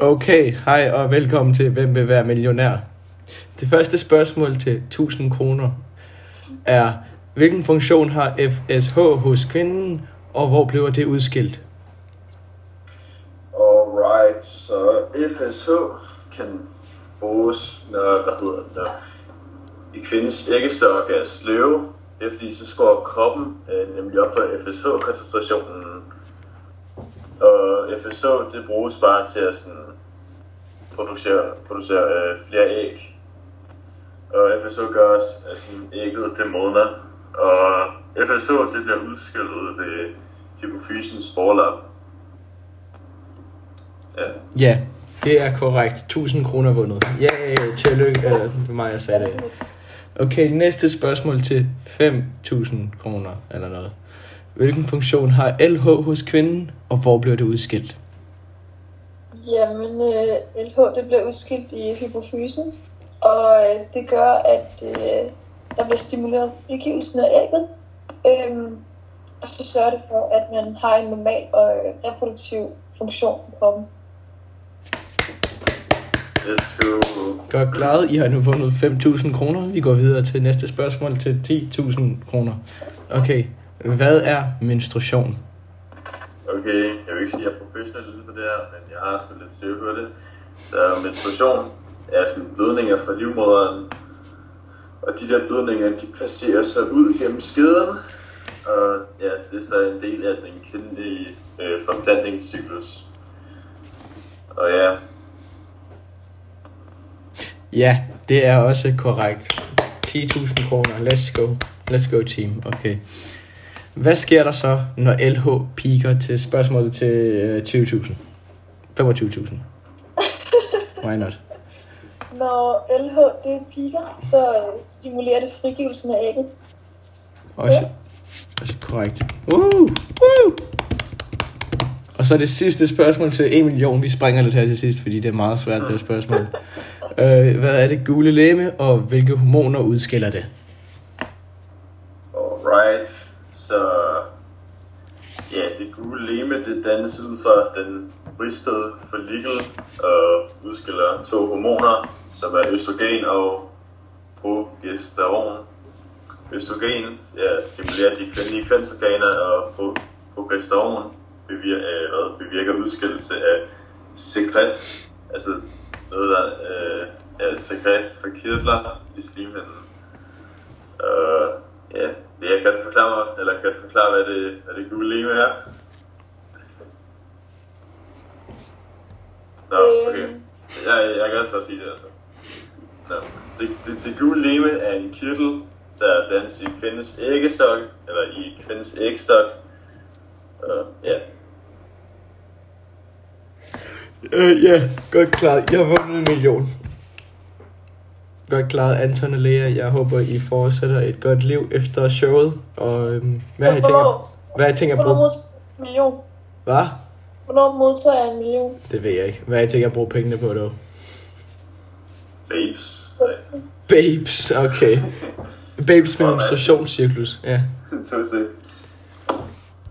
Okay, hej og velkommen til Hvem vil være millionær? Det første spørgsmål til 1000 kroner er, hvilken funktion har FSH hos kvinden, og hvor bliver det udskilt? Alright, så FSH kan bruges, når, hvad hedder det, når i kvindens æggestok er sløve, efter så skår kroppen øh, nemlig op for FSH-koncentrationen. FSO, det bruges bare til at sådan, producere, producere øh, flere æg. Og FSO gør også, at sådan, ægget det modner. Og FSO det bliver udskillet ved hypofysens forlap. Ja. Ja, det er korrekt. 1000 kroner vundet. Ja, tillykke. Eller, det var mig, jeg sagde det. Okay, næste spørgsmål til 5000 kroner eller noget. Hvilken funktion har LH hos kvinden, og hvor bliver det udskilt? Jamen, øh, LH det bliver udskilt i hypofysen, og øh, det gør, at øh, der bliver stimuleret frigivelsen af ægget. Øhm, og så sørger det for, at man har en normal og øh, reproduktiv funktion på kroppen. Godt klaret. I har nu vundet 5.000 kroner. Vi går videre til næste spørgsmål til 10.000 kroner. Okay, hvad er menstruation? Okay, jeg vil ikke sige, at jeg er professionel inden for det her, men jeg har sgu lidt styr på det. Så menstruation er sådan blødninger fra livmoderen, og de der blødninger, de passerer sig ud gennem skeden, og ja, det er så en del af den kvindelige øh, forplantningscyklus. Og ja, Ja, det er også korrekt. 10.000 kroner. Let's go. Let's go team. Okay. Hvad sker der så, når LH piker til spørgsmålet til øh, 20.000? 25.000. Why not? Når LH det piker, så øh, stimulerer det frigivelsen af ægget. Også, også korrekt. Uh, uh. Og så det sidste spørgsmål til 1 million. Vi springer lidt her til sidst, fordi det er meget svært, det spørgsmål. Øh, hvad er det gule læme, og hvilke hormoner udskiller det? alright. Så ja, det gule leme, det dannes ud fra den ristede follikel og udskiller to hormoner, som er østrogen og progesteron. Østrogen ja, stimulerer de kvindelige kønsorganer, og pro- progesteron bevirker, øh, bevirker udskillelse af sekret, altså noget der øh, er sekret for kirtler i slimhinden. Øh, kan du forklare mig, eller kan du forklare, hvad det, hvad det gule leme er? Nå, okay. Øhm. Jeg, jeg kan også bare sige det, altså. Nå. Det, det, det gule leme er en kirtel, der dannes i kvindens æggestok, eller i kvindens ægstok. Uh, ja, Øh, ja, godt klaret. Jeg har vundet en million. Godt klaret, Anton og Lea. Jeg håber, I fortsætter et godt liv efter showet. Og øhm, hvad har I tænkt jer- hvad har I tænkt at Hvornår bruge? modtager jeg en million? Hvad? Hvornår modtager jeg en million? Det ved jeg ikke. Hvad har I tænkt at bruge pengene på, dog? babes. Babes, okay. Babes menstruationscyklus, ja. Så se.